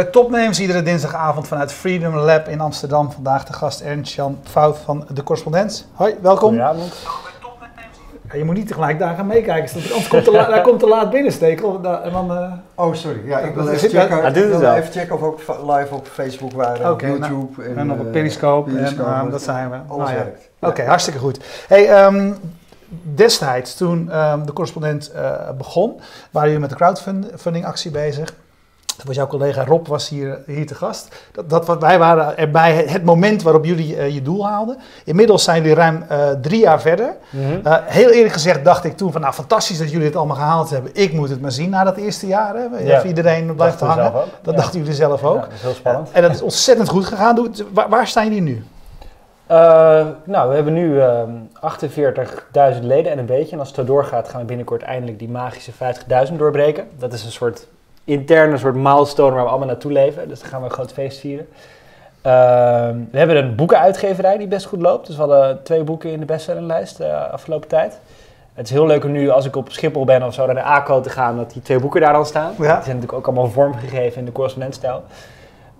Bij Topnames, iedere dinsdagavond vanuit Freedom Lab in Amsterdam. Vandaag de gast Ernst-Jan Fout van De Correspondent. Hoi, welkom. Goedenavond. Ja, je moet niet tegelijk daar gaan meekijken, anders komt te hij komt te laat binnensteken. En dan, eh, Oh, sorry. Ja, ik wil even checken, ik wil wel. even checken of we ook live op Facebook waren, Oké, op nou, YouTube. en nog op eh, Periscope, en Periscope, eh, dat- dat zijn we. Alles Nou ja. werkt. Oké, hartstikke goed. Hey, ehm, destijds, toen ehm, de correspondent eh, begon, waren jullie met de crowdfunding actie bezig. Was jouw collega Rob was hier, hier te gast. Dat, dat, wat- wij waren erbij het, het moment waarop jullie eh, je doel haalden. Inmiddels zijn jullie ruim eh, drie jaar verder. Mhm. Eh, heel eerlijk gezegd dacht ik toen van nou fantastisch dat jullie het allemaal gehaald hebben. Ik moet het maar zien na dat eerste jaar. Hè? Ja. Iedereen blijft hangen. Dat Ja. dachten jullie zelf ook. Ja, dat is heel spannend. En dat is ontzettend goed gegaan. Doe- Waar, waar staan jullie nu? Eh, nou, we hebben nu ehm 48.000 leden en een beetje. En als het zo doorgaat, gaan we binnenkort eindelijk die magische 50.000 doorbreken. Dat is een soort interne soort milestone waar we allemaal naartoe leven. Dus dan gaan we een groot feest vieren. Ehm, we hebben een boekenuitgeverij die best goed loopt. Dus we hadden twee boeken in de bestsellerlijst de afgelopen tijd. Het is heel leuk om nu, als ik op Schiphol ben of zo, naar de ACO te gaan, dat die twee boeken daar dan staan. Ja. Die zijn natuurlijk ook allemaal vormgegeven in de correspondentstijl.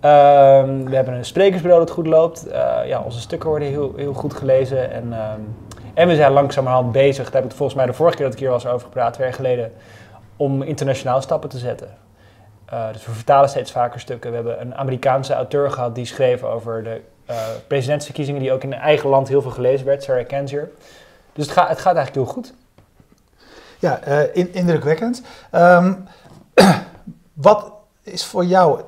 Ehm, we hebben een sprekersbureau dat goed loopt. Eh, ja, onze stukken worden heel, heel goed gelezen. En, ehm, en we zijn langzamerhand bezig, daar heb ik het volgens mij de vorige keer dat ik hier was over gepraat, twee jaar geleden, om internationaal stappen te zetten. Eh, dus we vertalen steeds vaker stukken. We hebben een Amerikaanse auteur gehad die schreef over de eh, presidentsverkiezingen, die ook in eigen land heel veel gelezen werd, Sarah Kendzior. Dus het, gaat het gaat eigenlijk heel goed. Ja, eh, in, indrukwekkend. Ehm, wat is voor jou,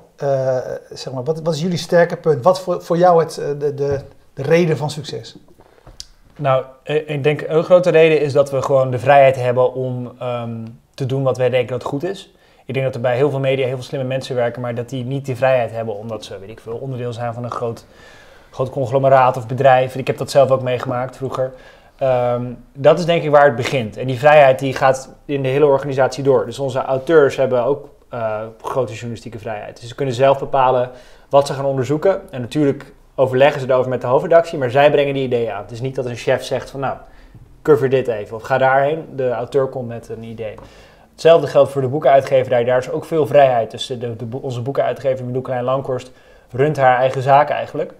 zeg maar, wat, wat is jullie sterke punt? Wat voor, voor jou het, de, de, de reden van succes? Nou, ik denk een grote reden is dat we gewoon de vrijheid hebben om ehm, te doen wat wij denken dat goed is. Ik denk dat er bij heel veel media heel veel slimme mensen werken, maar dat die niet die vrijheid hebben omdat ze, weet ik veel, onderdeel zijn van een groot, groot conglomeraat of bedrijf. Ik heb dat zelf ook meegemaakt vroeger. Ehm, dat is denk ik waar het begint. En die vrijheid die gaat in de hele organisatie door. Dus onze auteurs hebben ook eh, grote journalistieke vrijheid. Dus ze kunnen zelf bepalen wat ze gaan onderzoeken. En natuurlijk overleggen ze erover met de hoofdredactie, maar zij brengen die ideeën aan. Het is niet dat een chef zegt van nou, cover dit even of ga daarheen. De auteur komt met een idee. Hetzelfde geldt voor de boekenuitgeverij. Daar is ook veel vrijheid. Dus de, onze boekenuitgever Milou Klein Langkorst runt haar eigen zaak eigenlijk.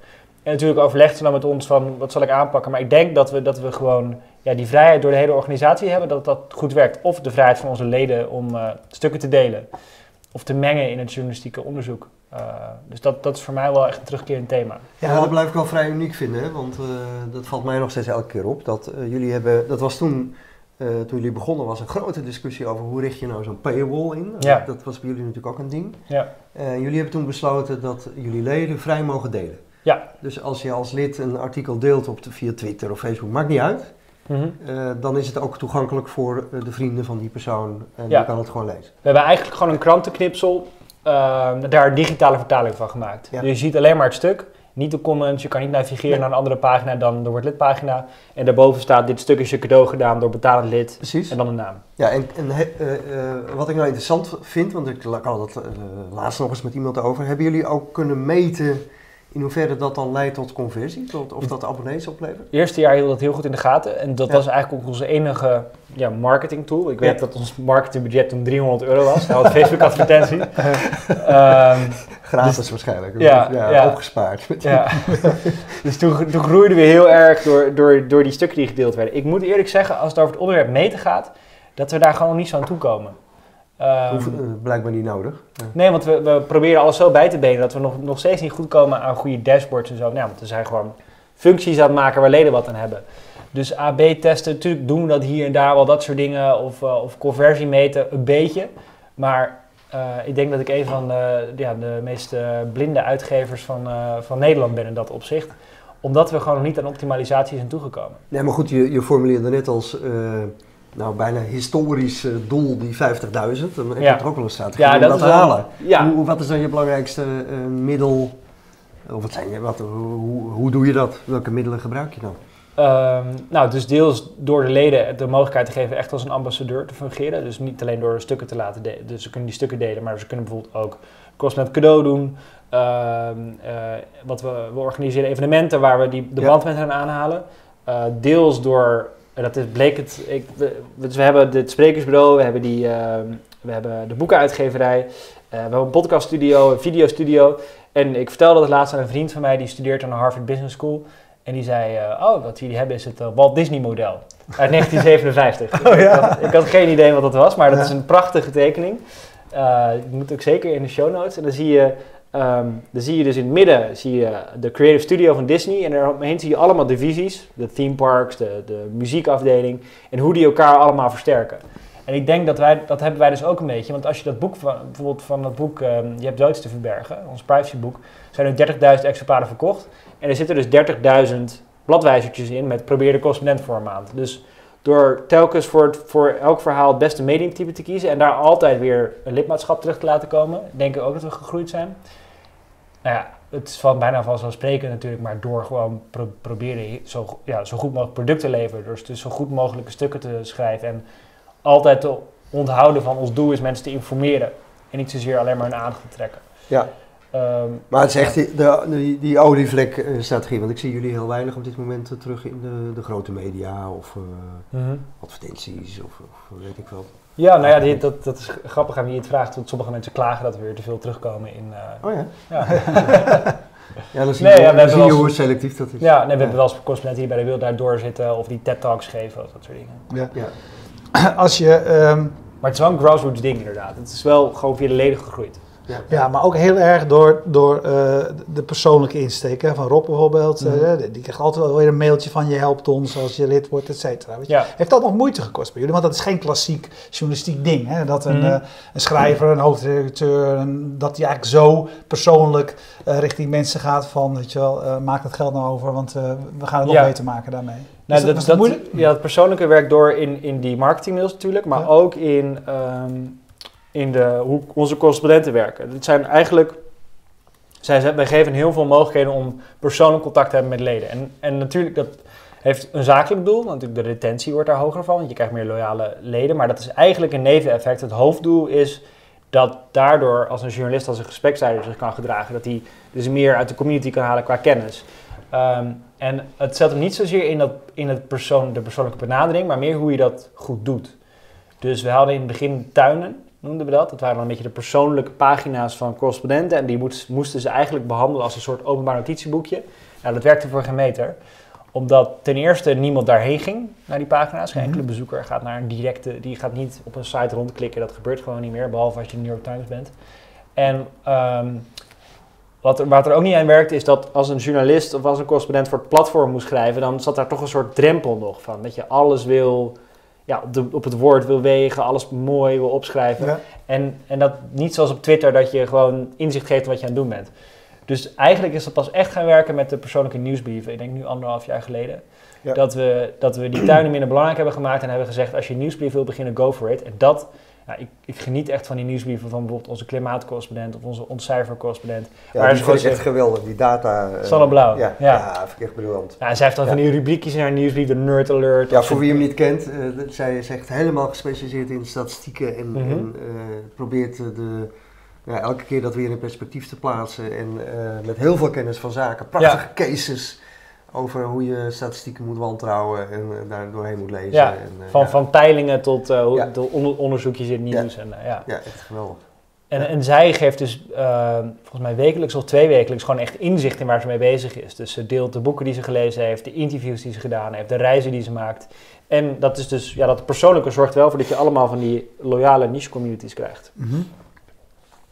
En natuurlijk overlegt ze dan met ons van wat zal ik aanpakken. Maar ik denk dat we, dat we gewoon ja, die vrijheid door de hele organisatie hebben, dat dat goed werkt. Of de vrijheid van onze leden om eh, stukken te delen. Of te mengen in het journalistieke onderzoek. Eh, dus dat, dat is voor mij wel echt een terugkerend thema. Ja, dat blijf ik wel vrij uniek vinden, want eh, dat valt mij nog steeds elke keer op. Dat jullie hebben, dat was toen, eh, toen jullie begonnen, was een grote discussie over hoe richt je nou zo'n paywall in. Ja. Dat was bij jullie natuurlijk ook een ding. Ja. Eh, jullie hebben toen besloten dat jullie leden vrij mogen delen. Ja. Dus als je als lid een artikel deelt op de, via Twitter of Facebook, maakt niet uit. Eh, dan is het ook toegankelijk voor eh, de vrienden van die persoon en Ja. die kan het gewoon lezen. We hebben eigenlijk gewoon een krantenknipsel, eh, daar digitale vertaling van gemaakt. Ja. Dus je ziet alleen maar het stuk, niet de comments, je kan niet navigeren Nee. naar een andere pagina dan de Word Lid pagina. En daarboven staat dit stuk is je cadeau gedaan door betalend lid Precies. en dan de naam. Ja, en, en eh, eh, wat ik nou interessant vind, want ik had het eh, laatst nog eens met iemand over, hebben jullie ook kunnen meten in hoeverre dat dan leidt tot conversie, tot, of dat abonnees oplevert? Het eerste jaar hield dat heel goed in de gaten en dat Ja. was eigenlijk ook onze enige ja, marketing tool. Ik weet Ja. dat ons marketingbudget toen 300 euro was, had Facebook advertentie. Ehm, Gratis waarschijnlijk, ja, ja. opgespaard. Dus toen, toen groeiden we heel erg door, door, door die stukken die gedeeld werden. Ik moet eerlijk zeggen, als het over het onderwerp meten gaat, dat we daar gewoon niet zo aan toe komen. Ehm, Hoeft, eh, blijkbaar niet nodig. Nee, want we, we proberen alles zo bij te benen dat we nog, nog steeds niet goed komen aan goede dashboards en zo. Nou, want we zijn gewoon functies aan het maken waar leden wat aan hebben. Dus AB-testen, natuurlijk doen we dat hier en daar wel, dat soort dingen. Of, eh, of conversie meten, een beetje. Maar eh, ik denk dat ik een van de, ja, de meest blinde uitgevers van, van Nederland ben in dat opzicht. Omdat we gewoon nog niet aan optimalisatie zijn toegekomen. Nee, maar goed, je, je formuleerde net als nou, bijna historisch eh, doel die 50.000. Dan heb je Ja. toch ook wel een strategie Ja, om dat te wel- halen. Ja, Hoe, wat is dan je belangrijkste eh, middel? Of wat zijn je, wat, hoe, hoe, doe je dat? Welke middelen gebruik je dan? Ehm, nou, dus deels door de leden de mogelijkheid te geven echt als een ambassadeur te fungeren. Dus niet alleen door stukken te laten delen. Dus ze kunnen die stukken delen, maar ze kunnen bijvoorbeeld ook correspondent cadeau doen. Ehm, eh, wat we, we organiseren evenementen waar we die, de band met hen aanhalen. Deels door, en dat is, bleek het, ik, we, dus we hebben dit sprekersbureau, we hebben die, ehm, we hebben de boekenuitgeverij, uh, we hebben een podcaststudio, een videostudio. En ik vertelde het laatst aan een vriend van mij, die studeert aan de Harvard Business School. En die zei, uh, oh, wat jullie hebben is het Walt Disney model uit 1957. Oh, ja. ik, had, ik, had, geen idee wat dat was, maar dat is een prachtige tekening. die moet ook zeker in de show notes. En dan zie je Um, dan zie je dus in het midden zie je de Creative Studio van Disney. En daaromheen zie je allemaal divisies. De theme parks, de, de muziekafdeling. En hoe die elkaar allemaal versterken. En ik denk dat wij, dat hebben wij dus ook een beetje. Want als je dat boek, van, bijvoorbeeld van dat boek, um, Je hebt zoiets te verbergen, ons privacyboek, zijn er 30.000 exemplaren verkocht. En er zitten dus 30.000 bladwijzertjes in met probeer de voor een maand. Dus door telkens voor, voor elk verhaal het beste mediumtype te kiezen en daar altijd weer een lidmaatschap terug te laten komen, denk ik ook dat we gegroeid zijn nou ja, het is van bijna vanzelfsprekend natuurlijk, maar door gewoon proberen zo, ja, zo goed mogelijk producten te leveren, dus, dus zo goed mogelijke stukken te schrijven en altijd te onthouden van ons doel is mensen te informeren en niet zozeer alleen maar een aandacht te trekken. Ja. Um, maar het is echt die, de, die, die olievlek-strategie, want ik zie jullie heel weinig op dit moment terug in de, de grote media of uh, mm -hmm. advertenties of, of, weet ik wel. Ja, nou ja, die, dat, dat is grappig aan wie je het vraagt. Want sommige mensen klagen dat we weer te veel terugkomen in... Uh, oh ja? Ja. ja, dan zie nee, je, ja, zie je hoe selectief dat is. Ja, nee, we hebben wel eens correspondenten die bij de Wereld Daardoor zitten of die TED-talks geven of dat soort dingen. Ja. ja. Als je... Um, maar het is wel een grassroots ding inderdaad. Het is wel gewoon via de leden gegroeid. Ja. ja, maar ook heel erg door, door uh, de persoonlijke insteek. Hè, van Rob bijvoorbeeld. Mm -hmm. uh, die krijgt altijd wel weer een mailtje van je helpt ons als je lid wordt, et cetera. Ja. Heeft dat nog moeite gekost bij jullie? Want dat is geen klassiek journalistiek ding. Hè? Dat een, mm -hmm. uh, een schrijver, een hoofdredacteur, een, dat die eigenlijk zo persoonlijk richting mensen gaat van, weet je wel, maak het geld nou over, want we gaan het nog ja. beter maken daarmee. Nou, dat, dat, dat, moeilijk? Ja, het persoonlijke werkt door in, in die marketingmails natuurlijk, maar ook in... Um, in de, hoe onze correspondenten werken. Het zijn eigenlijk, zij, wij geven heel veel mogelijkheden om persoonlijk contact te hebben met leden. En, en natuurlijk, dat heeft een zakelijk doel, want de retentie wordt daar hoger van, want je krijgt meer loyale leden. Maar dat is eigenlijk een neveneffect. Het hoofddoel is dat daardoor, als een journalist als een gespreksleider zich kan gedragen, dat hij dus meer uit de community kan halen qua kennis. Um, en het zet hem niet zozeer in, dat, in het persoon, de persoonlijke benadering, maar meer hoe je dat goed doet. Dus we hadden in het begin tuinen noemden we dat. Dat waren dan een beetje de persoonlijke pagina's van correspondenten. En die moesten ze eigenlijk behandelen als een soort openbaar notitieboekje. Nou, dat werkte voor geen meter. Omdat ten eerste niemand daarheen ging, naar die pagina's. Geen mhm. enkele bezoeker gaat naar een directe... Die gaat niet op een site rondklikken. Dat gebeurt gewoon niet meer, behalve als je de New York Times bent. En um, wat, er, wat er ook niet aan werkte, is dat als een journalist of als een correspondent voor het platform moest schrijven... dan zat daar toch een soort drempel nog van. Dat je alles wil ja, op, de, op het woord wil wegen, alles mooi wil opschrijven. En, en dat niet zoals op Twitter, dat je gewoon inzicht geeft wat je aan het doen bent. Dus eigenlijk is dat pas echt gaan werken met de persoonlijke nieuwsbrieven. Ik denk nu anderhalf jaar geleden. Dat, we, dat we die tuinen minder belangrijk hebben gemaakt en hebben gezegd: als je een nieuwsbrief wil beginnen, go for it. En dat ja, ik, ik, geniet echt van die nieuwsbrieven van bijvoorbeeld onze klimaatcorrespondent of onze ontcijfercorrespondent. Ja, maar die is echt geweldig, die data. Uh, Zonneblauw. Ja, ja. ja vind ik echt briljant. Ja, en zij heeft dan van die rubriekjes in haar nieuwsbrief, de Nerd Alert. Ja, voor wie hem niet kent, uh, zij is echt helemaal gespecialiseerd in statistieken en, mm -hmm. en uh, probeert de, ja, elke keer dat weer in perspectief te plaatsen en met heel veel kennis van zaken, prachtige cases over hoe je statistieken moet wantrouwen en uh, daar doorheen moet lezen. Ja, en, uh, van, ja. van peilingen tot uh, ja. onder, onderzoekjes in het nieuws. Ja. En, ja. ja, echt geweldig. En, en zij geeft dus volgens mij wekelijks of twee wekelijks gewoon echt inzicht in waar ze mee bezig is. Dus ze deelt de boeken die ze gelezen heeft, de interviews die ze gedaan heeft, de reizen die ze maakt. En dat is dus, ja, dat persoonlijke zorgt wel voor dat je allemaal van die loyale niche communities krijgt. Mm -hmm.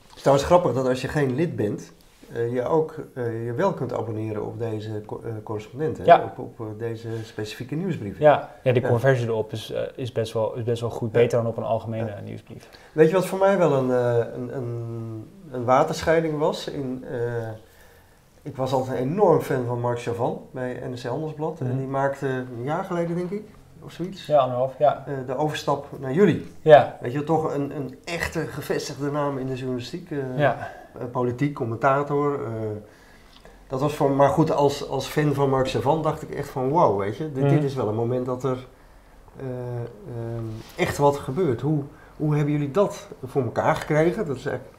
Het is trouwens grappig dat als je geen lid bent, je ook uh, je wel kunt abonneren op deze uh, correspondenten, ja. op, op deze specifieke nieuwsbrieven. Ja, ja die conversie ja. erop is, is, best wel, is best wel goed, beter dan op een algemene nieuwsbrief. Weet je wat voor mij wel een, een, een, een waterscheiding was? In, ik was altijd een enorm fan van Mark Chavan bij NRC Handelsblad. Mm -hmm. En die maakte een jaar geleden, denk ik, of zoiets. Ja, anderhalf, ja. de overstap naar jullie. Ja. Weet je, toch een, een echte gevestigde naam in de journalistiek. ja politiek commentator. Uh, dat was voor, maar goed, als, als fan van Mark Savant dacht ik echt van wow, weet je, dit, mm. dit is wel een moment dat er uh, echt wat gebeurt. Hoe, hoe hebben jullie dat voor elkaar gekregen? Dat is eigenlijk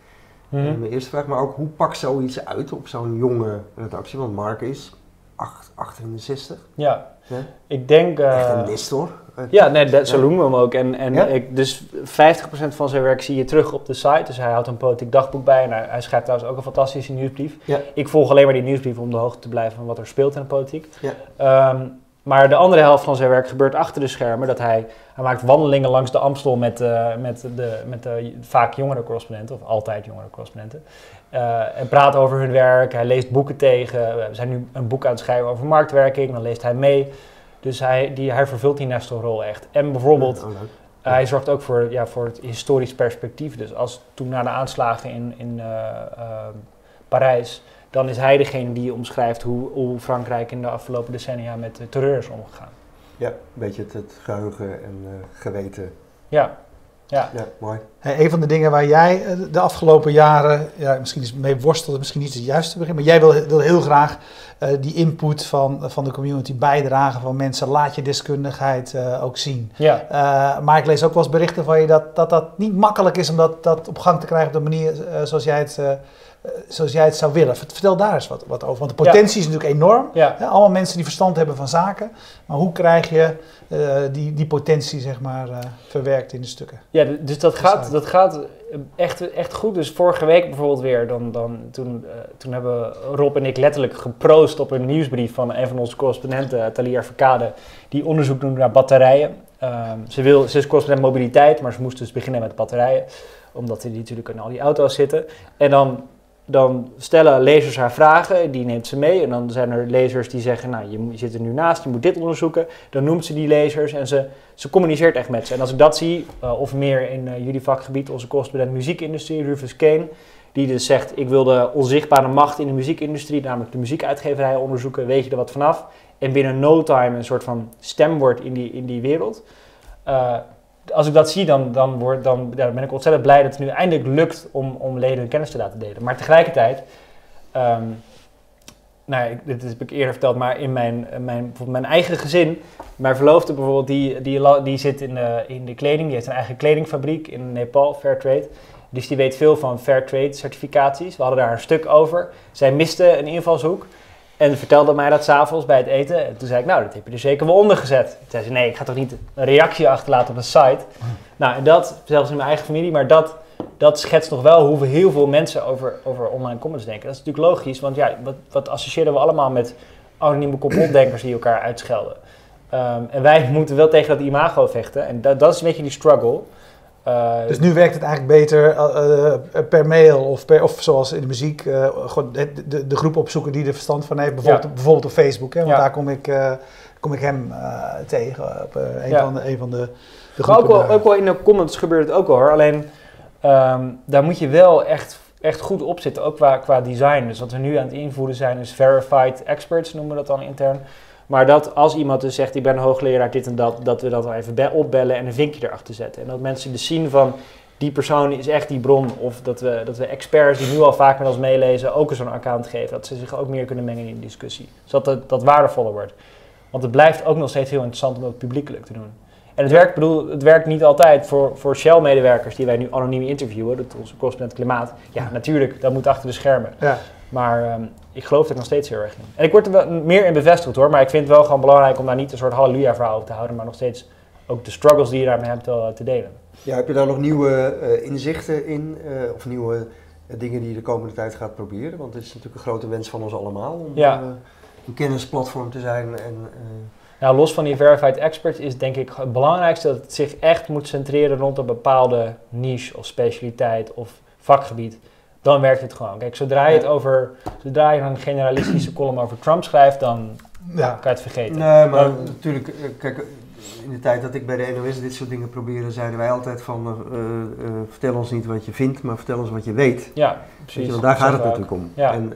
mm. mijn eerste vraag. Maar ook hoe pakt zoiets uit op zo'n jonge redactie? Want Mark is acht- 68. Ja, Ja. ik denk... eh, Echt een Nestor. Eh, Ja, nee, dat, zo noemen we hem ook. En, en Ja? ik, dus 50% van zijn werk zie je terug op de site. Dus hij houdt een politiek dagboek bij. En hij, hij schrijft trouwens ook een fantastische nieuwsbrief. Ja. Ik volg alleen maar die nieuwsbrief om de hoogte te blijven van wat er speelt in de politiek. Ja. Ehm, maar de andere helft van zijn werk gebeurt achter de schermen. Dat hij, hij maakt wandelingen langs de Amstel met, eh, met, de, met de vaak jongere correspondenten, of altijd jongere correspondenten. Eh, en praat over hun werk. Hij leest boeken tegen. We zijn nu een boek aan het schrijven over marktwerking. Dan leest hij mee. Dus hij, die, hij vervult die Nestor-rol echt. En bijvoorbeeld, Oh, leuk. hij zorgt ook voor, ja, voor het historisch perspectief. Dus als toen na de aanslagen in, in eh, eh, Parijs, dan is hij degene die omschrijft hoe, hoe Frankrijk in de afgelopen decennia met de terreur is omgegaan. Ja, een beetje het, het geheugen en eh, geweten. Ja, ja. Ja, mooi. Hey, een van de dingen waar jij eh, de afgelopen jaren, ja, misschien is mee worstelde, misschien niet het juiste begin, maar jij wil, wil heel graag eh, die input van, van de community bijdragen van mensen. Laat je deskundigheid eh, ook zien. ja. Maar ik lees ook wel eens berichten van je dat, dat dat niet makkelijk is om dat, dat op gang te krijgen op de manier zoals, jij het, zoals jij het zou willen. Vert- Vertel daar eens wat, wat over, want de potentie is natuurlijk enorm. ja. Hè, allemaal mensen die verstand hebben van zaken. Maar hoe krijg je die, die potentie zeg maar, verwerkt in de stukken? Ja, dus dat gaat, dat gaat eh, echt, echt goed. Dus vorige week bijvoorbeeld weer, dan, dan, toen, eh, toen hebben Rob en ik letterlijk geproost op een nieuwsbrief van een van onze correspondenten, Talia Verkade, die onderzoek doet naar batterijen. Ehm, ze, wil, ze is correspondent mobiliteit, maar ze moest dus beginnen met batterijen, omdat die natuurlijk in al die auto's zitten. En dan, dan stellen lezers haar vragen, die neemt ze mee. En dan zijn er lezers die zeggen, nou, je, zit er nu naast, je moet dit onderzoeken. Dan noemt ze die lezers en ze ze communiceert echt met ze. En als ik dat zie, eh, of meer in eh, jullie vakgebied, onze correspondent muziekindustrie, Rufus Kane, die dus zegt, ik wil de onzichtbare macht in de muziekindustrie, namelijk de muziekuitgeverij onderzoeken, weet je er wat vanaf? En binnen no time een soort van stem wordt in die, in die wereld. Eh, als ik dat zie, dan, dan, word, dan, ben ik ontzettend blij dat het nu eindelijk lukt om, om leden hun kennis te laten delen. Maar tegelijkertijd, ehm, nou, dit heb ik eerder verteld, maar in mijn, in mijn, mijn eigen gezin, mijn verloofde bijvoorbeeld, die, die, die zit in de, in de kleding, die heeft een eigen kledingfabriek in Nepal, Fairtrade. Dus die weet veel van Fairtrade certificaties. We hadden daar een stuk over. Zij miste een invalshoek en vertelde mij dat s'avonds bij het eten. En toen zei ik, nou, dat heb je er zeker wel onder gezet. Toen zei ze, nee, ik ga toch niet een reactie achterlaten op een site. Nou, en dat, zelfs in mijn eigen familie, maar dat, dat schetst nog wel hoe heel veel mensen over, over online comments denken. Dat is natuurlijk logisch, want ja, wat, wat associëren we allemaal met anonieme complotdenkers die elkaar uitschelden? Ehm, en wij moeten wel tegen dat imago vechten. En dat, dat is een beetje die struggle. Eh, Dus nu werkt het eigenlijk beter eh, eh, per mail of, per, of zoals in de muziek, gewoon de, de, de groep opzoeken die er verstand van heeft. Bijvoorbeeld, bijvoorbeeld op Facebook, hè, want Ja. daar kom ik, kom ik hem tegen op een, Ja. van de, een van de, de Maar ook groepen. wel, ook wel in de comments gebeurt het ook wel hoor. Alleen ehm, daar moet je wel echt, echt goed op zitten, ook qua, qua design. Dus wat we nu aan het invoeren zijn is verified experts, noemen we dat dan intern. Maar dat als iemand dus zegt, ik ben een hoogleraar dit en dat, dat we dat dan even be- opbellen en een vinkje erachter zetten. En dat mensen dus zien van, die persoon is echt die bron. Of dat we, dat we experts die nu al vaak met ons meelezen ook eens zo'n account geven. Dat ze zich ook meer kunnen mengen in de discussie. Zodat het, dat waardevoller wordt. Want het blijft ook nog steeds heel interessant om dat publiekelijk te doen. En het werkt, bedoel, het werkt niet altijd voor, voor Shell-medewerkers die wij nu anoniem interviewen, dat onze correspondent klimaat. Ja, natuurlijk, dat moet achter de schermen. Ja. Maar ehm, ik geloof er nog steeds heel erg in. En ik word er wel meer in bevestigd hoor, maar ik vind het wel gewoon belangrijk om daar niet een soort halleluja-verhaal over te houden, maar nog steeds ook de struggles die je daarmee hebt wel eh, te delen. Ja, heb je daar nog nieuwe eh, inzichten in? eh, of nieuwe dingen die je de komende tijd gaat proberen? Want het is natuurlijk een grote wens van ons allemaal om Ja. een kennisplatform te zijn. En, Nou, los van die verified experts is denk ik het belangrijkste dat het zich echt moet centreren rond een bepaalde niche of specialiteit of vakgebied. Dan werkt het gewoon. Kijk, zodra je het over, zodra je een generalistische column over Trump schrijft, dan Ja. kan je het vergeten. Nee, maar Dan- natuurlijk, eh, kijk, in de tijd dat ik bij de NOS dit soort dingen probeerde, zeiden wij altijd van, eh, eh, vertel ons niet wat je vindt, maar vertel ons wat je weet. Ja, precies. je, want daar gaat het natuurlijk om. Ja. En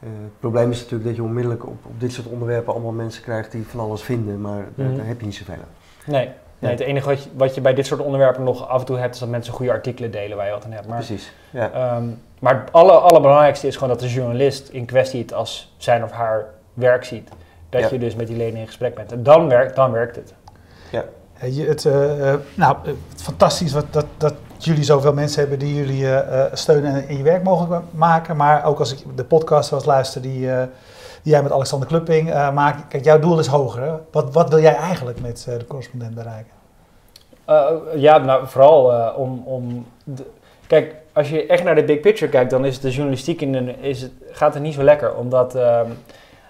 het probleem is natuurlijk dat je onmiddellijk op, op dit soort onderwerpen allemaal mensen krijgt die van alles vinden, maar daar, Mhm. daar heb je niet zoveel aan. Nee, nee, het enige wat je, wat je bij dit soort onderwerpen nog af en toe hebt, is dat mensen goede artikelen delen waar je wat aan hebt. Maar, Precies. Ja. ehm, maar het alle, allerbelangrijkste is gewoon dat de journalist in kwestie het als zijn of haar werk ziet. Dat Ja. je dus met die leden in gesprek bent. En dan werkt, dan werkt het. Je- Het, eh, eh, nou, eh, fantastisch wat, dat, dat jullie zoveel mensen hebben die jullie eh, eh, steunen en je werk mogelijk ma- maken. Maar ook als ik de podcast was luister, die, eh, die jij met Alexander Klupping uh, maakt. Kijk, jouw doel is hoger. Wat, wat wil jij eigenlijk met uh, de correspondent bereiken? ja, nou, vooral om... om kijk, als je echt naar de big picture kijkt, dan is de journalistiek in de, is het, gaat het niet zo lekker. Omdat ehm,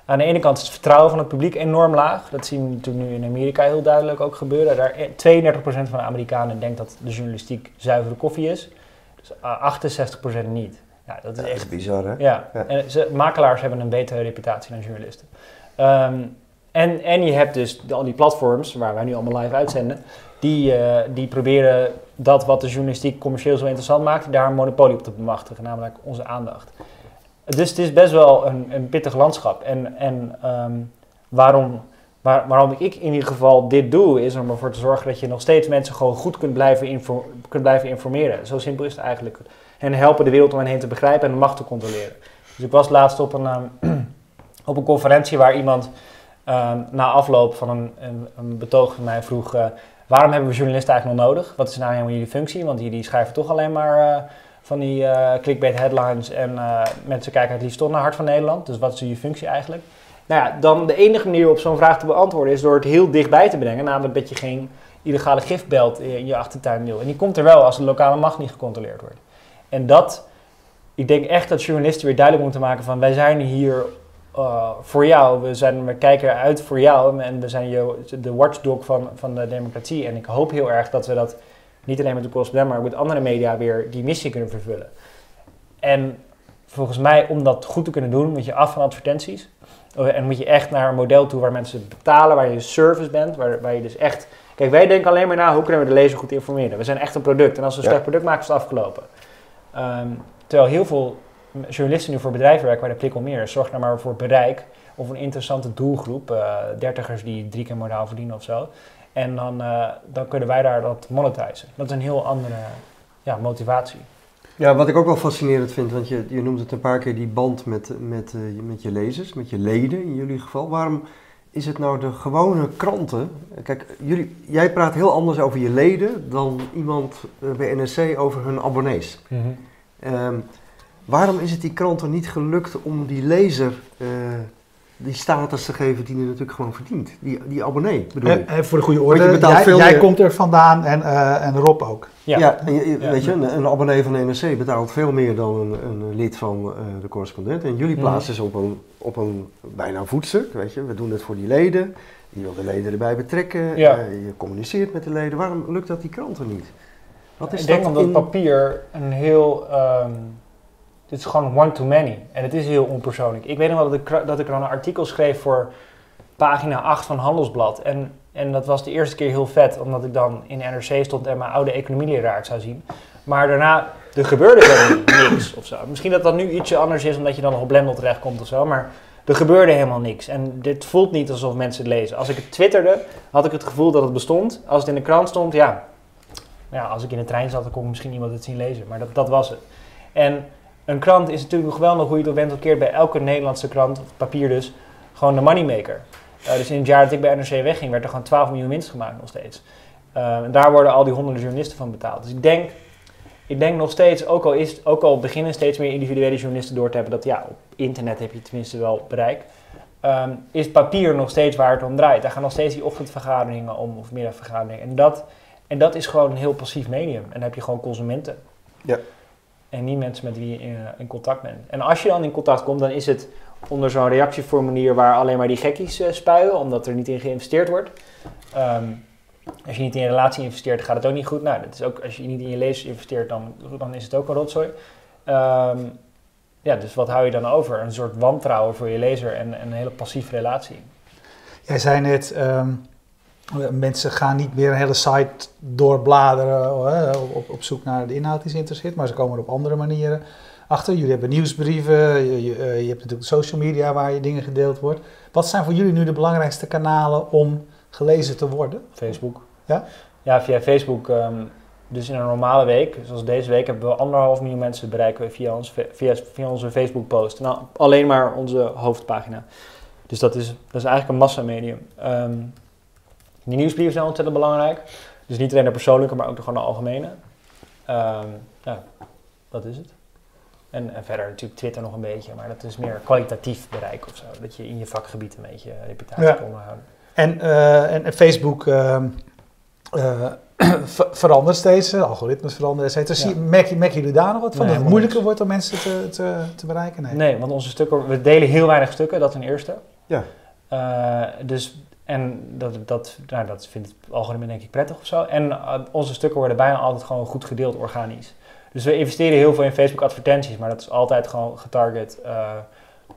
aan de ene kant is het vertrouwen van het publiek enorm laag. Dat zien we natuurlijk nu in Amerika heel duidelijk ook gebeuren. Daar 32% van de Amerikanen denkt dat de journalistiek zuivere koffie is. Dus 68% niet. Ja, dat is echt bizar, hè? Ja, en ze, makelaars hebben een betere reputatie dan journalisten. Ehm, en, en je hebt dus al die platforms, waar wij nu allemaal live uitzenden, die, uh, die proberen dat wat de journalistiek commercieel zo interessant maakt, daar een monopolie op te bemachtigen, namelijk onze aandacht. Dus het is best wel een, een pittig landschap. En, en um, waarom, waar, waarom ik in ieder geval dit doe, is om ervoor te zorgen dat je nog steeds mensen gewoon goed kunt blijven, kunt blijven informeren. Zo simpel is het eigenlijk. En helpen de wereld om hen heen te begrijpen en de macht te controleren. Dus ik was laatst op een, um, op een conferentie waar iemand um, na afloop van een, een, een, betoog van mij vroeg... Uh, waarom hebben we journalisten eigenlijk nog nodig? Wat is nou helemaal jullie functie? Want jullie schrijven toch alleen maar... Uh, van die uh, clickbait headlines en mensen kijken het liefst toch naar Hart van Nederland. Dus wat is je functie eigenlijk? Nou ja, dan de enige manier op zo'n vraag te beantwoorden is door het heel dichtbij te brengen. Namelijk dat je geen illegale gifbelt in je achtertuin wil. En die komt er wel als de lokale macht niet gecontroleerd wordt. En dat, ik denk echt dat journalisten weer duidelijk moeten maken van wij zijn hier uh, voor jou. We, zijn, we kijken eruit voor jou en we zijn je, de watchdog van, van de democratie. En ik hoop heel erg dat we dat niet alleen met de correspondent, maar ook met andere media weer die missie kunnen vervullen. En volgens mij, om dat goed te kunnen doen, moet je af van advertenties. Oh, en moet je echt naar een model toe waar mensen betalen, waar je service bent, waar, waar je dus echt... Kijk, wij denken alleen maar na, hoe kunnen we de lezer goed informeren? We zijn echt een product en als we een slecht product maken, is het afgelopen. Um, terwijl heel veel journalisten nu voor bedrijven werken waar de prikkel meer is. Zorg nou maar voor bereik of een interessante doelgroep. Uh, dertigers die drie keer modaal verdienen of zo. En dan, uh, dan kunnen wij daar dat monetizen. Dat is een heel andere ja, motivatie. Ja, wat ik ook wel fascinerend vind, want je, je noemt het een paar keer die band met, met, uh, met je lezers, met je leden in jullie geval. Waarom is het nou de gewone kranten? Kijk, jullie, jij praat heel anders over je leden dan iemand bij NRC over hun abonnees. Mm -hmm. Um, waarom is het die kranten niet gelukt om die lezer uh, die status te geven die hij natuurlijk gewoon verdient. Die, die abonnee bedoel ik. En, voor de goede orde, jij, jij komt er vandaan en, uh, en Rob ook. Ja, ja, en, ja weet je, een, een, abonnee van de NRC betaalt veel meer dan een, een lid van uh, de correspondent. En jullie plaatsen ze op een, op een bijna voetstuk, weet je. We doen het voor die leden. Je wil de leden erbij betrekken. Ja. Uh, je communiceert met de leden. Waarom lukt dat die kranten niet? Wat is ik denk omdat in... papier een heel... Um, dit is gewoon one-to-many. En het is heel onpersoonlijk. Ik weet nog wel dat ik, dat ik dan een artikel schreef voor pagina 8 van Handelsblad. En, en dat was de eerste keer heel vet, omdat ik dan in NRC stond en mijn oude economieleraar zou zien. Maar daarna, er gebeurde helemaal niks of zo. Misschien dat dat nu ietsje anders is, omdat je dan nog op Blendel terechtkomt of zo. Maar er gebeurde helemaal niks. En dit voelt niet alsof mensen het lezen. Als ik het twitterde, had ik het gevoel dat het bestond. Als het in de krant stond, ja. Ja als ik in de trein zat, dan kon ik misschien iemand het zien lezen. Maar dat, dat was het. En een krant is natuurlijk nog wel nog hoe je het bent of bij elke Nederlandse krant, papier dus, gewoon de moneymaker. Uh, dus in het jaar dat ik bij NRC wegging, werd er gewoon 12 miljoen winst gemaakt nog steeds. Uh, en daar worden al die honderden journalisten van betaald. Dus ik denk, ik denk nog steeds, ook al, is, ook al beginnen steeds meer individuele journalisten door te hebben, dat ja, op internet heb je tenminste wel bereik. Um, is papier nog steeds waar het om draait. Daar gaan nog steeds die ochtendvergaderingen om, of middagvergaderingen. En dat, en dat is gewoon een heel passief medium. En dan heb je gewoon consumenten. Ja en niet mensen met wie je in, in, contact bent. En als je dan in contact komt, dan is het onder zo'n reactieformulier waar alleen maar die gekkies uh, spuien, omdat er niet in geïnvesteerd wordt. Um, als je niet in je relatie investeert, gaat het ook niet goed. Nou, dat is ook, als je niet in je lezers investeert, dan, dan is het ook een rotzooi. Um, ja, dus wat hou je dan over? Een soort wantrouwen voor je lezer en, en een hele passieve relatie. Jij zei net, um, Mensen gaan niet meer een hele site doorbladeren op, op zoek naar de inhoud die ze interesseert, maar ze komen er op andere manieren achter. Jullie hebben nieuwsbrieven, je, je, eh, je hebt natuurlijk social media waar je dingen gedeeld wordt. Wat zijn voor jullie nu de belangrijkste kanalen om gelezen te worden? Facebook. Ja? Ja, via Facebook. Um, dus in een normale week, zoals deze week, hebben we anderhalf miljoen mensen bereiken via, ons, via, via onze Facebook-post. Nou, alleen maar onze hoofdpagina. Dus dat is, dat is eigenlijk een massamedium. Um, die nieuwsbrieven zijn ontzettend belangrijk. Dus niet alleen de persoonlijke, maar ook de, gewoon de algemene. Um, ja, dat is het. En, en verder natuurlijk Twitter nog een beetje, maar dat is meer kwalitatief bereik of zo. Dat je in je vakgebied een beetje reputatie Ja. kan onderhouden. En, eh, en, en Facebook ehm, eh, ver- verandert steeds, de algoritmes veranderen, et cetera. Ja. Merken jullie daar nog wat van? Nee, dat het moeilijker wordt om mensen te, te, te bereiken? Nee. Nee, want onze stukken, we delen heel weinig stukken, dat ten eerste. Ja. Eh, dus, en dat, dat, nou, dat vindt het algoritme denk ik prettig of zo. En eh, onze stukken worden bijna altijd gewoon goed gedeeld organisch. Dus we investeren heel veel in Facebook advertenties, maar dat is altijd gewoon getarget. eh,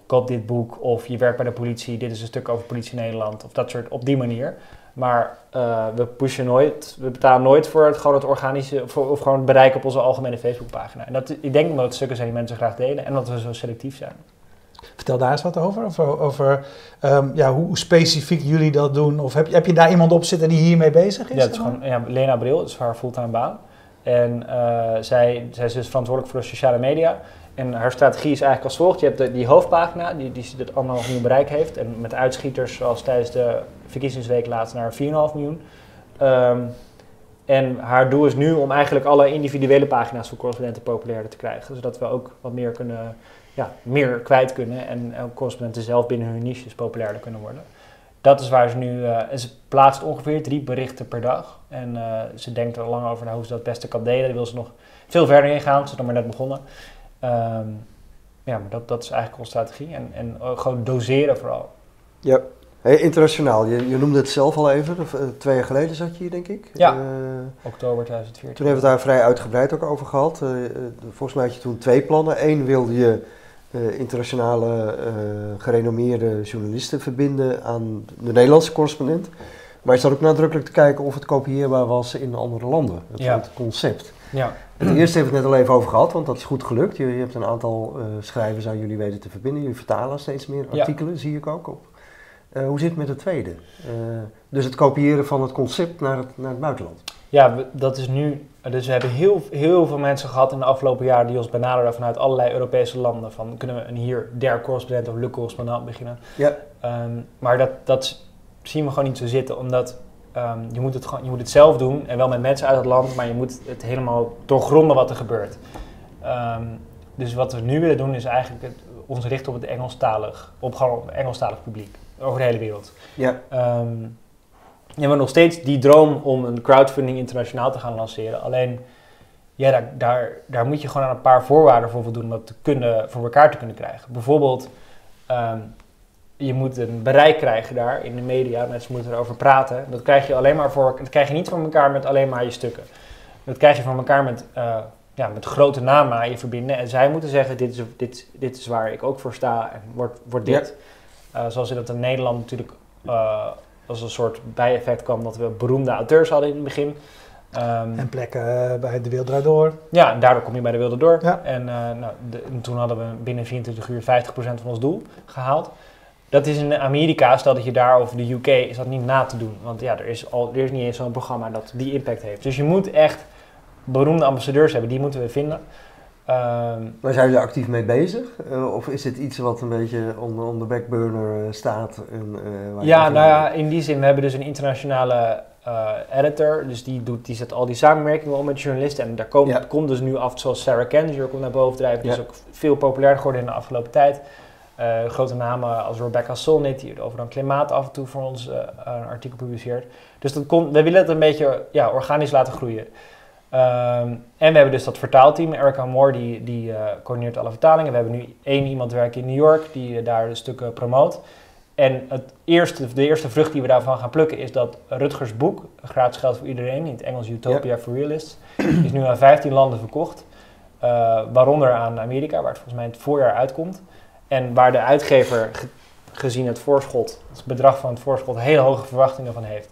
koop dit boek of je werkt bij de politie, dit is een stuk over politie Nederland of dat soort, op die manier. Maar eh, we pushen nooit, we betalen nooit voor het, gewoon het organische, of gewoon het bereik op onze algemene Facebookpagina. En dat, ik denk omdat het stukken zijn die mensen graag delen en dat we zo selectief zijn. Vertel daar eens wat over. Over, over ehm, ja, hoe specifiek jullie dat doen. Of heb je, heb je daar iemand op zitten die hiermee bezig is? Ja, het is gewoon, ja, Lena Bril, dat is haar fulltime baan. En eh, zij, zij is dus verantwoordelijk voor de sociale media. En haar strategie is eigenlijk als volgt. Je hebt de, die hoofdpagina, die, die het anderhalf miljoen bereik heeft. En met uitschieters zoals tijdens de verkiezingsweek laatst naar 4,5 miljoen. Ehm, en haar doel is nu om eigenlijk alle individuele pagina's voor correspondenten populairder te krijgen. Zodat we ook wat meer kunnen, ja, meer kwijt kunnen. En ook correspondenten zelf binnen hun niches populairder kunnen worden. Dat is waar ze nu, eh, en ze plaatst ongeveer drie berichten per dag. En eh, ze denkt er lang over na hoe ze dat het beste kan delen. Daar wil ze nog veel verder in gaan, ze is nog maar net begonnen. Ehm, ja, maar dat, dat is eigenlijk onze strategie. En, en eh, gewoon doseren vooral. Ja. Hey, internationaal, je, je noemde het zelf al even. Of, eh, twee jaar geleden zat je hier, denk ik. Ja. Eh, Oktober 2014. toen hebben we het daar vrij uitgebreid ook over gehad. Eh, volgens mij had je toen twee plannen. Eén wilde je internationale gerenommeerde journalisten verbinden aan de Nederlandse correspondent. Maar je zat ook nadrukkelijk te kijken of het kopieerbaar was in andere landen. Het, Ja. het concept. Ja, Het eerste hebben we het net al even over gehad, want dat is goed gelukt. Je, je hebt een aantal schrijvers aan jullie weten te verbinden. Jullie vertalen steeds meer Ja. artikelen, zie ik ook op. Eh, hoe zit het met het tweede? Eh, dus het kopiëren van het concept naar het, naar het buitenland. ja we- dat is nu. Dus we hebben heel, heel veel mensen gehad in de afgelopen jaren die ons benaderden vanuit allerlei Europese landen. Van kunnen we een hier der correspondent of le correspondent beginnen? Ja. Ehm, maar dat, dat zien we gewoon niet zo zitten, omdat ehm, je, moet het je moet het zelf doen en wel met mensen uit het land, maar je moet het helemaal doorgronden wat er gebeurt. Ehm, dus wat we nu willen doen is eigenlijk het, ons richten op het Engelstalig, op gewoon op het Engelstalig publiek over de hele wereld. Ja, Ehm we hebben nog steeds die droom om een crowdfunding internationaal te gaan lanceren. Alleen, ja, daar, daar, daar moet je gewoon aan een paar voorwaarden voor voldoen om dat te kunnen, voor elkaar te kunnen krijgen. Bijvoorbeeld, ehm, je moet een bereik krijgen daar in de media, mensen moeten erover praten. Dat krijg je alleen maar voor, dat krijg je niet voor elkaar met alleen maar je stukken. Dat krijg je voor elkaar met, eh, ja, met grote namen aan je verbinden. En zij moeten zeggen, dit is, dit, dit is waar ik ook voor sta en wordt, wordt dit. Eh, zoals dat in Nederland natuurlijk eh, als een soort bijeffect kwam dat we beroemde auteurs hadden in het begin. Ehm, En plekken eh, bij De Wereld Door. ja, en daardoor kom je bij de Wilde Door. Ja. En nou, de- en toen hadden we binnen 24 uur 50% van ons doel gehaald. Dat is in Amerika, stel dat je daar of de UK, is dat niet na te doen. Want ja, er is, al, er is niet eens zo'n programma dat die impact heeft. Dus je moet echt beroemde ambassadeurs hebben, die moeten we vinden. Ehm, maar zijn jullie er actief mee bezig? Eh, of is dit iets wat een beetje on, on the backburner eh, staat? En, eh, waar ja, nou ja, in die zin, we hebben dus een internationale editor. Dus die, doet, die zet al die samenwerkingen om met journalisten. En daar komt, Ja. komt dus nu af, zoals Sarah Kendzior komt naar boven drijven. Die Ja. is ook veel populairder geworden in de afgelopen tijd. Grote namen als Rebecca Solnit, die over dan klimaat af en toe voor ons een artikel publiceert. Dus dat komt, we willen het een beetje ja, organisch laten groeien. Ehm, en we hebben dus dat vertaalteam. Erica Moore, die, die eh, coördineert alle vertalingen. We hebben nu één iemand werken in New York, die eh, daar de stukken promoot. En het eerste, de eerste vrucht die we daarvan gaan plukken is dat Rutgers boek, gratis geld voor iedereen, in het Engels Utopia for Realists, is nu aan 15 landen verkocht. Eh, waaronder aan Amerika, waar het volgens mij in het voorjaar uitkomt. En waar de uitgever, ge- gezien het voorschot, het bedrag van het voorschot, hele hoge verwachtingen van heeft.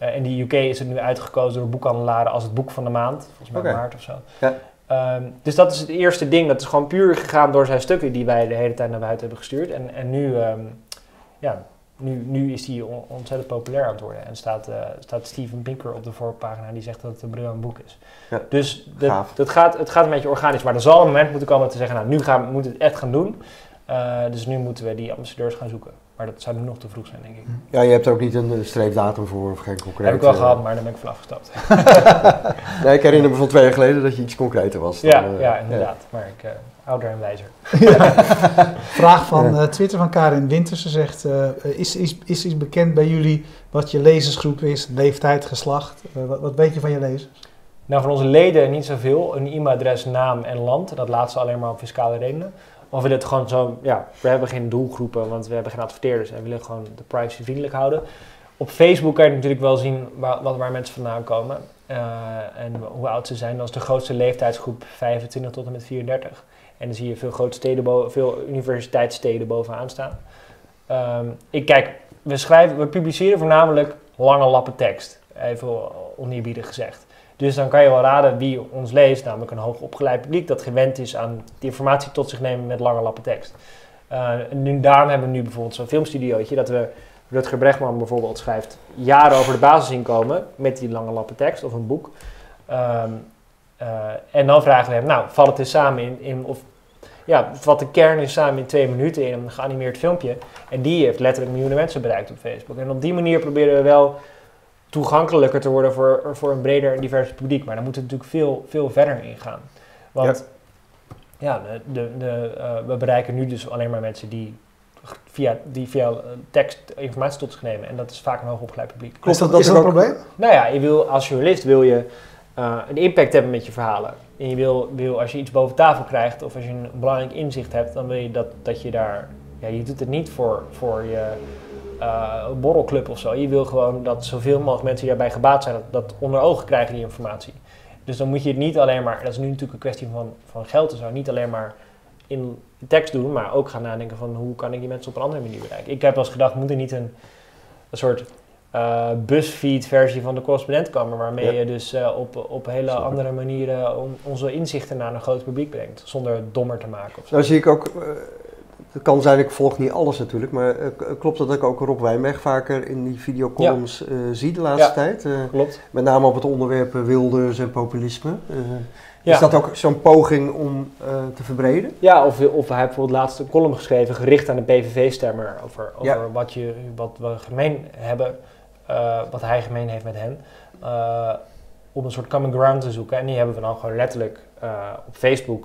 Eh, in de UK is het nu uitgekozen door boekhandelaren als het boek van de maand, volgens mij maart of zo. Ja. Ehm, dus dat is het eerste ding. Dat is gewoon puur gegaan door zijn stukken die wij de hele tijd naar buiten hebben gestuurd. En, en nu, ehm, ja, nu, nu is hij on- ontzettend populair aan het worden. En staat, eh, staat Steven Pinker op de voorpagina die zegt dat het een briljant boek is. Ja. Dus dat, dat gaat, het gaat een beetje organisch. Maar er zal een moment moeten komen te zeggen, nou nu gaan, we moeten het echt gaan doen. Eh, dus nu moeten we die ambassadeurs gaan zoeken. Maar dat zou nu nog te vroeg zijn, denk ik. Ja, je hebt er ook niet een eh, streepdatum voor of geen concreet. Heb ik wel eh, gehad, maar daar ben ik van afgestapt. Nee, ik herinner me van twee jaar geleden dat je iets concreter was. dan, ja, eh, ja, inderdaad. Maar ik, eh, ouder en wijzer. Vraag van eh, Twitter van Karin Winters. Ze zegt, eh, is, is, is iets bekend bij jullie wat je lezersgroep is? Leeftijd, geslacht? Wat, wat weet je van je lezers? Nou, van onze leden niet zoveel. Een e-mailadres, naam en land. Dat laatste alleen maar om fiscale redenen. Of we dit gewoon zo, ja, we hebben geen doelgroepen, want we hebben geen adverteerders en willen gewoon de privacy vriendelijk houden. Op Facebook kan je natuurlijk wel zien waar, waar mensen vandaan komen eh, en hoe oud ze zijn. Dat is de grootste leeftijdsgroep 25 tot en met 34. En dan zie je veel grote steden, veel universiteitssteden bovenaan staan. Ehm, ik kijk, we, schrijven, we publiceren voornamelijk lange lappen tekst. Even oneerbiedig gezegd. Dus dan kan je wel raden wie ons leest, namelijk een hoogopgeleid publiek dat gewend is aan informatie tot zich nemen met lange lappen tekst. En nu, daarom hebben we nu bijvoorbeeld zo'n filmstudiootje dat we, Rutger Bregman bijvoorbeeld schrijft jaren over de basisinkomen met die lange lappen tekst of een boek. Ehm, eh, en dan vragen we hem, nou, vat het samen in, in of ja, vat de kern eens samen in twee minuten in een geanimeerd filmpje. En die heeft letterlijk miljoenen mensen bereikt op Facebook. En op die manier proberen we wel toegankelijker te worden voor, voor een breder en divers publiek. Maar dan moet het natuurlijk veel, veel verder ingaan. Want ja, de, de, de, eh, we bereiken nu dus alleen maar mensen die via, die via eh, tekst informatie tot zich nemen. En dat is vaak een hoogopgeleid publiek. Klopt is dat, dat is dat een probleem? Nou ja, je wil, als journalist wil je eh, een impact hebben met je verhalen. En je wil, wil, als je iets boven tafel krijgt of als je een belangrijk inzicht hebt, dan wil je dat, dat je daar... Ja, je doet het niet voor, voor je eh, borrelclub of zo. Je wil gewoon dat zoveel mogelijk mensen die daarbij gebaat zijn, dat, dat onder ogen krijgen die informatie. Dus dan moet je het niet alleen maar, dat is nu natuurlijk een kwestie van, van geld en zo, niet alleen maar in tekst doen, maar ook gaan nadenken van hoe kan ik die mensen op een andere manier bereiken. Ik heb wel eens gedacht, moet er niet een, een soort eh busfeed versie van de correspondent komen, waarmee Ja. je dus eh, op, op hele andere manieren on- onze inzichten naar een groot publiek brengt, zonder het dommer te maken of zo. Nou zie ik ook, het kan zijn, ik volg niet alles natuurlijk, maar eh, klopt dat ik ook Rob Wijnberg vaker in die videocolumns eh, zie de laatste Ja. tijd? Eh, Klopt. met name op het onderwerp Wilders en populisme. Ja. Is dat ook zo'n poging om te verbreden? Ja, of, of hij heeft bijvoorbeeld laatst een column geschreven gericht aan de PVV-stemmer over, over Ja. wat, je, wat we gemeen hebben, wat hij gemeen heeft met hen, om een soort common ground te zoeken. En die hebben we dan gewoon letterlijk op Facebook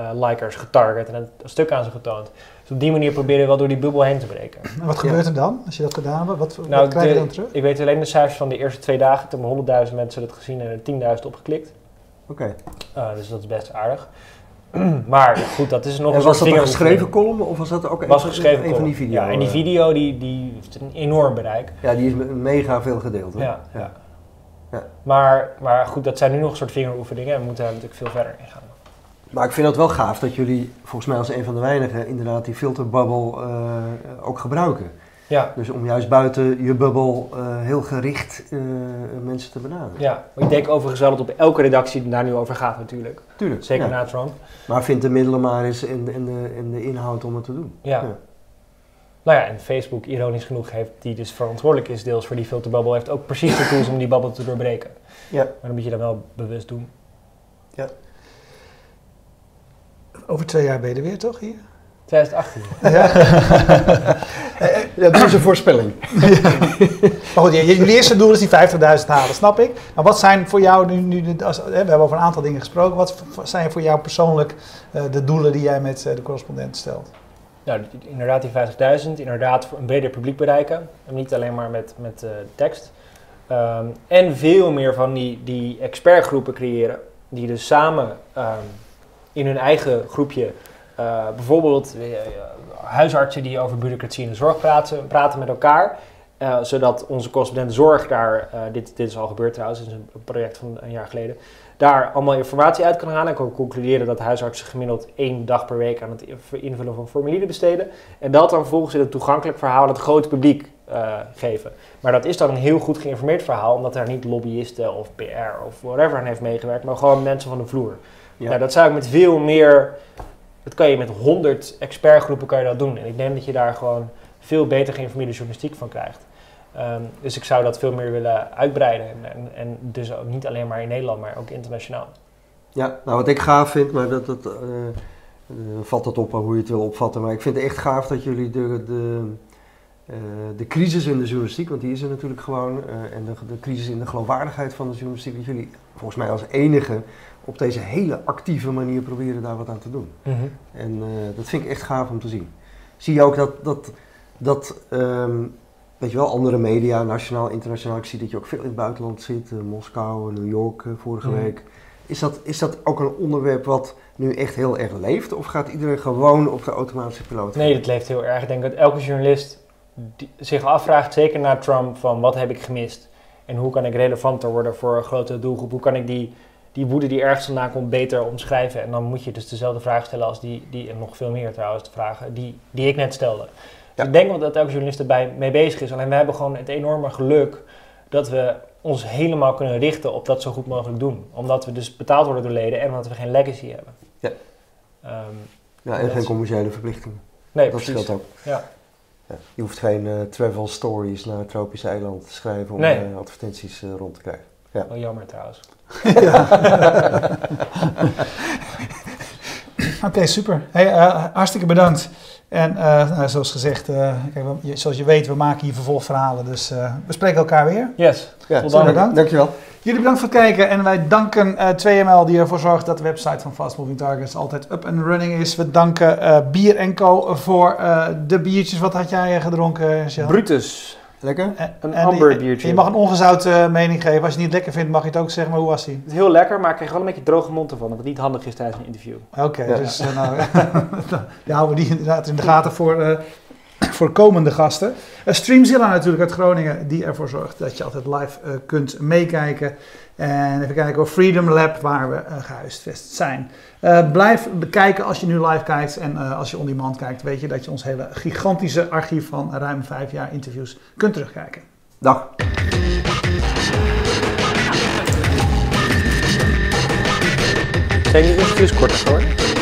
PVV-likers getarget en een, stuk aan ze getoond. Dus op die manier proberen we wel door die bubbel heen te breken. En wat gebeurt er dan als je dat gedaan hebt? Wat, Nou, wat krijg je de- dan terug? Ik weet alleen de cijfers van de eerste twee dagen. Toen hebben 100.000 mensen dat gezien en er 10.000 opgeklikt. Oké. Eh, dus dat is best aardig. maar goed, dat is nog En een was soort dat een vingeroefening. geschreven column of was dat ook was een, geschreven een van die video's? Ja, en die video die, die heeft een enorm bereik. Ja, die is me- mega veel gedeeld. Hè? Ja, ja. Ja. Maar, maar goed, dat zijn nu nog een soort vingeroefeningen en we moeten daar natuurlijk veel verder in gaan. Maar ik vind het wel gaaf dat jullie, volgens mij als een van de weinigen, inderdaad die filterbubbel eh, ook gebruiken. Ja, Dus om juist buiten je bubbel eh, heel gericht eh, mensen te benaderen. ja. Maar ik denk overigens wel dat op elke redactie daar nu over gaat natuurlijk. Tuurlijk. Zeker ja. na Trump. Maar vind de middelen maar eens en, en, de, en de inhoud om het te doen. Ja. Ja. Nou ja, en Facebook, ironisch genoeg, heeft, die dus verantwoordelijk is deels voor die filterbubbel, heeft ook precies de tools om die bubbel te doorbreken. Ja. Maar dan moet je dat wel bewust doen. Over twee jaar ben je er weer, toch? Hier? 2018. Ja. Ja, dat is een voorspelling. Maar goed, jullie eerste doel is die 50.000 halen, snap ik. Maar wat zijn voor jou nu, nu als, hè, we hebben over een aantal dingen gesproken. Wat zijn voor jou persoonlijk eh, de doelen die jij met eh, de correspondent stelt? Nou, inderdaad die 50.000, inderdaad voor een breder publiek bereiken. En niet alleen maar met, met eh, tekst. Ehm, en veel meer van die, die expertgroepen creëren. Die dus samen ehm, in hun eigen groepje, eh, bijvoorbeeld eh, huisartsen die over bureaucratie de zorg praten, praten met elkaar. eh, zodat onze correspondent zorg daar, dit, dit is al gebeurd trouwens, dit is een project van een jaar geleden, daar allemaal informatie uit kan halen. En kan concluderen dat huisartsen gemiddeld één dag per week aan het invullen van formulieren besteden. En dat dan vervolgens in een toegankelijk verhaal aan het grote publiek geven. Maar dat is dan een heel goed geïnformeerd verhaal, omdat daar niet lobbyisten of PR of whatever aan heeft meegewerkt, maar gewoon mensen van de vloer. Ja. Nou, dat zou ik met veel meer, dat kan je met honderd expertgroepen kan je dat doen. En ik denk dat je daar gewoon veel beter geïnformeerde journalistiek van krijgt. Ehm, dus ik zou dat veel meer willen uitbreiden. En, en, en dus ook niet alleen maar in Nederland, maar ook internationaal. Ja, nou wat ik gaaf vind, maar dat, dat, eh, vat dat op hoe je het wil opvatten. Maar ik vind het echt gaaf dat jullie de, de, de crisis in de journalistiek, want die is er natuurlijk gewoon, en de, de crisis in de geloofwaardigheid van de journalistiek, dat jullie volgens mij als enige op deze hele actieve manier proberen daar wat aan te doen. Mhm. En dat vind ik echt gaaf om te zien. Zie je ook dat, dat, dat ehm, weet je wel, andere media, nationaal, internationaal, ik zie dat je ook veel in het buitenland zit, Moskou, New York vorige Mhm. week. Is dat, is dat ook een onderwerp wat nu echt heel erg leeft? Of gaat iedereen gewoon op de automatische piloot? Nee, dat leeft heel erg. Ik denk dat elke journalist die zich afvraagt, zeker na Trump, van wat heb ik gemist? En hoe kan ik relevanter worden voor een grote doelgroep? Hoe kan ik die, die woede die ergens vandaan komt beter omschrijven? En dan moet je dus dezelfde vraag stellen als die, die en nog veel meer trouwens, de vragen die, die ik net stelde. Dus ik denk wel dat elke journalist erbij mee bezig is. Alleen we hebben gewoon het enorme geluk dat we ons helemaal kunnen richten op dat zo goed mogelijk doen. Omdat we dus betaald worden door leden en omdat we geen legacy hebben. Ja. Ehm, Ja, en geen commerciële verplichtingen. nee, dat precies. ook. Ja. Ja. Je hoeft geen eh, travel stories naar tropische eiland te schrijven om Nee. eh, advertenties eh, rond te krijgen. Wel jammer trouwens. Oké, super. Hey, eh, hartstikke bedankt. En eh, nou, zoals gezegd, eh, kijk, we- je- zoals je weet, we maken hier vervolgverhalen. Dus eh, we spreken elkaar weer. Yes. Ja, Tot dan. Bedankt. Dankjewel. Jullie bedankt voor het kijken en wij danken eh 2ML die ervoor zorgt dat de website van Fast Moving Targets altijd up and running is. We danken eh, Bier Co voor eh, de biertjes. Wat had jij gedronken, Sjel? Brutus. Lekker? En- Een en- amber en- biertje. Je mag een ongezouten eh, mening geven. Als je het niet lekker vindt, mag je het ook zeggen. Maar hoe was die? Het is heel lekker, maar ik kreeg wel een beetje droge mond ervan. Wat niet handig is tijdens een interview. Oké, Ja. dus eh, nou, die houden we die inderdaad in de gaten voor, eh, voor komende gasten. Uh, Streamzilla natuurlijk uit Groningen, die ervoor zorgt dat je altijd live eh, kunt meekijken. En even kijken, hoor, Freedom Lab, waar we eh, gehuisvest zijn. Eh, blijf bekijken als je nu live kijkt en eh, als je on demand kijkt, weet je dat je ons hele gigantische archief van ruim vijf jaar interviews kunt terugkijken. Dag. Zijn die interviews korter geworden?